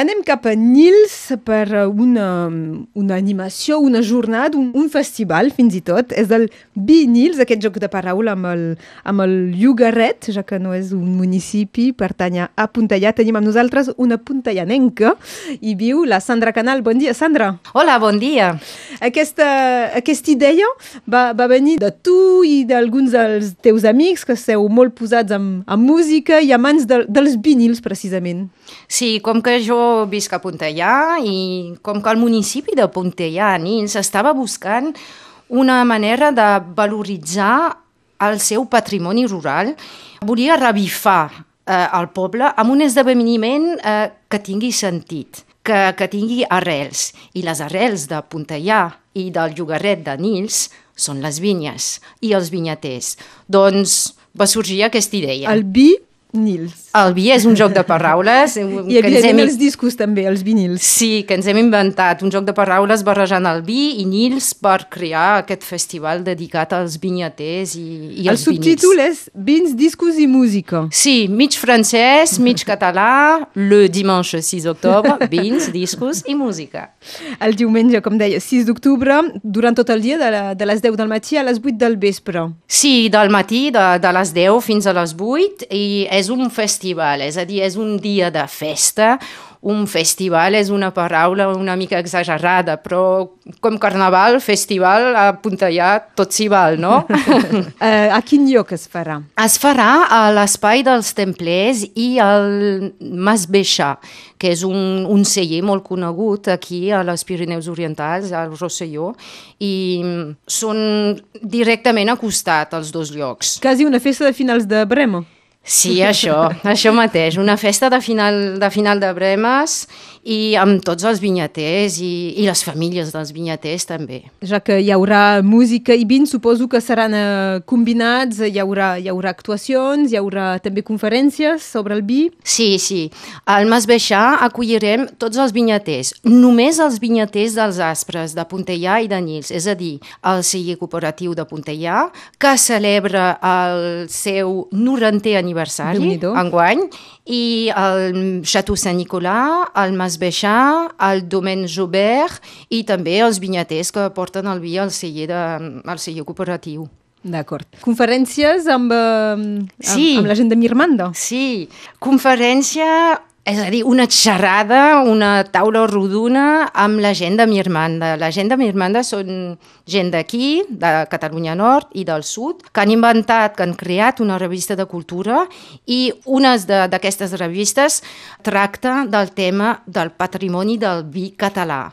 Anem cap a Nils per una, una animació, una jornada, un, un festival fins i tot. És el Bi-Nils, aquest joc de paraula amb el, amb el Llogaret, ja que no és un municipi, pertany a Puntellà. Tenim amb nosaltres una puntellanenca i viu la Sandra Canal. Bon dia, Sandra. Hola, bon dia. Aquesta, aquesta idea va, va venir de tu i d'alguns dels teus amics que esteu molt posats amb, amb música i amants de, dels vinils, precisament. Sí, com que jo visc a Puntellà i com que el municipi de Puntellà, Nins, estava buscant una manera de valoritzar el seu patrimoni rural, volia revifar eh, el poble amb un esdeveniment eh, que tingui sentit, que, que tingui arrels. I les arrels de Puntellà i del llogarret de Nils són les vinyes i els vinyaters. Doncs va sorgir aquesta idea. El vi Nils. El vi és un joc de paraules. I havia hem... els discos també, els vinils. Sí, que ens hem inventat un joc de paraules barrejant el vi i Nils per crear aquest festival dedicat als vinyaters i, i als vinils. El subtítol és Vins, discos i música. Sí, mig francès, mig català, le dimanche 6 d'octubre, vins, discos i música. El diumenge, com deia, 6 d'octubre, durant tot el dia, de, la, de les 10 del matí a les 8 del vespre. Sí, del matí, de, de les 10 fins a les 8, i és un festival, és a dir, és un dia de festa, un festival és una paraula una mica exagerada, però com carnaval, festival, a Puntellà tot s'hi val, no? uh, a quin lloc es farà? Es farà a l'espai dels templers i al Mas Beixà, que és un, un celler molt conegut aquí a les Pirineus Orientals, al Rosselló, i són directament acostat els dos llocs. Quasi una festa de finals de Brema. Sí, això, això mateix. Una festa de final de, final de Bremes i amb tots els vinyaters i, i les famílies dels vinyaters també. Ja que hi haurà música i vins, suposo que seran eh, combinats, hi haurà, hi haurà actuacions, hi haurà també conferències sobre el vi. Sí, sí. Al Mas Beixà acollirem tots els vinyaters, només els vinyaters dels Aspres, de Puntellà i de Nils, és a dir, el celler cooperatiu de Puntellà, que celebra el seu 90è aniversari enguany, i el Chateau Saint-Nicolas, el Mas Beixà, el Domaine Joubert i també els vinyaters que porten el vi al celler, de, al celler cooperatiu. D'acord. Conferències amb, amb, sí. amb la gent de Mirmanda? Sí, conferència és a dir, una xerrada, una taula rodona amb la gent de Mirmanda. La gent de Mirmanda són gent d'aquí, de Catalunya Nord i del Sud, que han inventat, que han creat una revista de cultura i una d'aquestes revistes tracta del tema del patrimoni del vi català.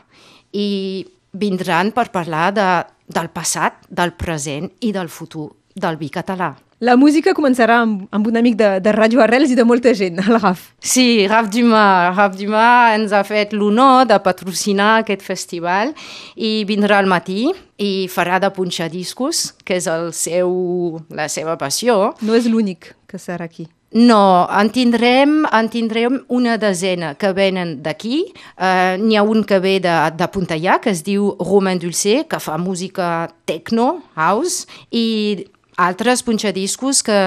I vindran per parlar de, del passat, del present i del futur del vi català. La música començarà amb, amb un amic de, de Ràdio Arrels i de molta gent, el Raf. Sí, Raf Dumas. Raf Dumas ens ha fet l'honor de patrocinar aquest festival i vindrà al matí i farà de punxar discos, que és el seu, la seva passió. No és l'únic que serà aquí. No, en tindrem, en tindrem una desena que venen d'aquí. Uh, N'hi ha un que ve de, de Puntellà, que es diu Romain Dulcé, que fa música techno, house, i altres punxadiscos que,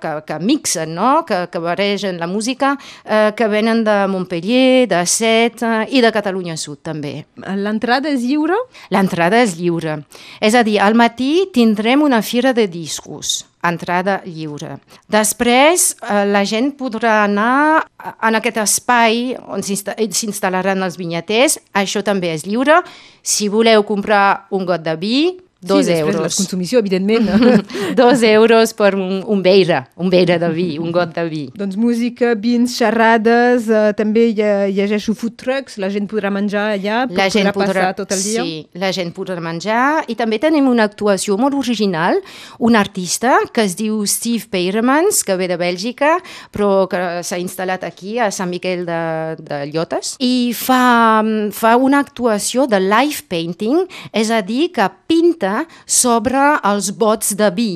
que, que mixen, no? que, que baregen la música, eh, que venen de Montpellier, de Set eh, i de Catalunya Sud també. L'entrada és lliure? L'entrada és lliure. És a dir, al matí tindrem una fira de discos entrada lliure. Després, eh, la gent podrà anar en aquest espai on s'instal·laran els vinyaters. Això també és lliure. Si voleu comprar un got de vi, Dos sí, euros. la consumició, evidentment. Dos euros per un, un beire, un beire de vi, un got de vi. doncs música, vins, xerrades, eh, també hi ha, llegeixo food trucks, la gent podrà menjar allà, la gent podrà passar tot el dia. Sí, la gent podrà menjar i també tenim una actuació molt original, un artista que es diu Steve Peiremans, que ve de Bèlgica, però que s'ha instal·lat aquí a Sant Miquel de, de Llotes, i fa, fa una actuació de live painting, és a dir, que pinta sobre els bots de vi.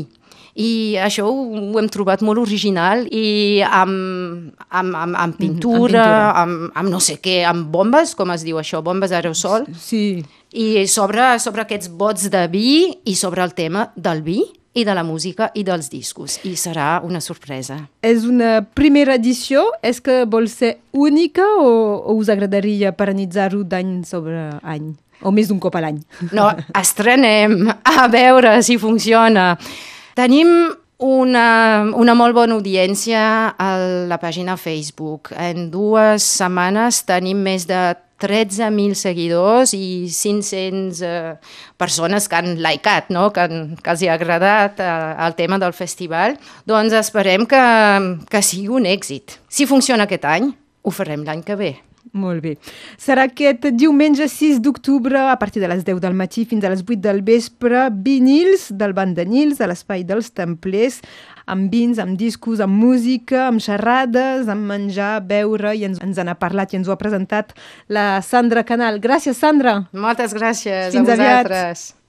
I això ho, ho hem trobat molt original i amb, amb, amb, amb pintura, amb, amb, amb no sé què, amb bombes, com es diu això, bombes aerosol. Sí. I sobre, sobre aquests bots de vi i sobre el tema del vi i de la música i dels discos, i serà una sorpresa. És una primera edició? És que vol ser única o, o us agradaria peranitzar-ho d'any sobre any? O més d'un cop a l'any? No, estrenem a veure si funciona. Tenim una, una molt bona audiència a la pàgina Facebook. En dues setmanes tenim més de 13.000 seguidors i 500 eh, persones que han likat, no? que, han, que els ha agradat eh, el tema del festival. Doncs esperem que, que sigui un èxit. Si funciona aquest any, ho farem l'any que ve. Molt bé. Serà aquest diumenge 6 d'octubre, a partir de les 10 del matí fins a les 8 del vespre, vinils del Banc de Nils a l'Espai dels Templers, amb vins, amb discos, amb música, amb xerrades, amb menjar, beure, i ens, ens en ha parlat i ens ho ha presentat la Sandra Canal. Gràcies, Sandra. Moltes gràcies fins a vosaltres. Aviat.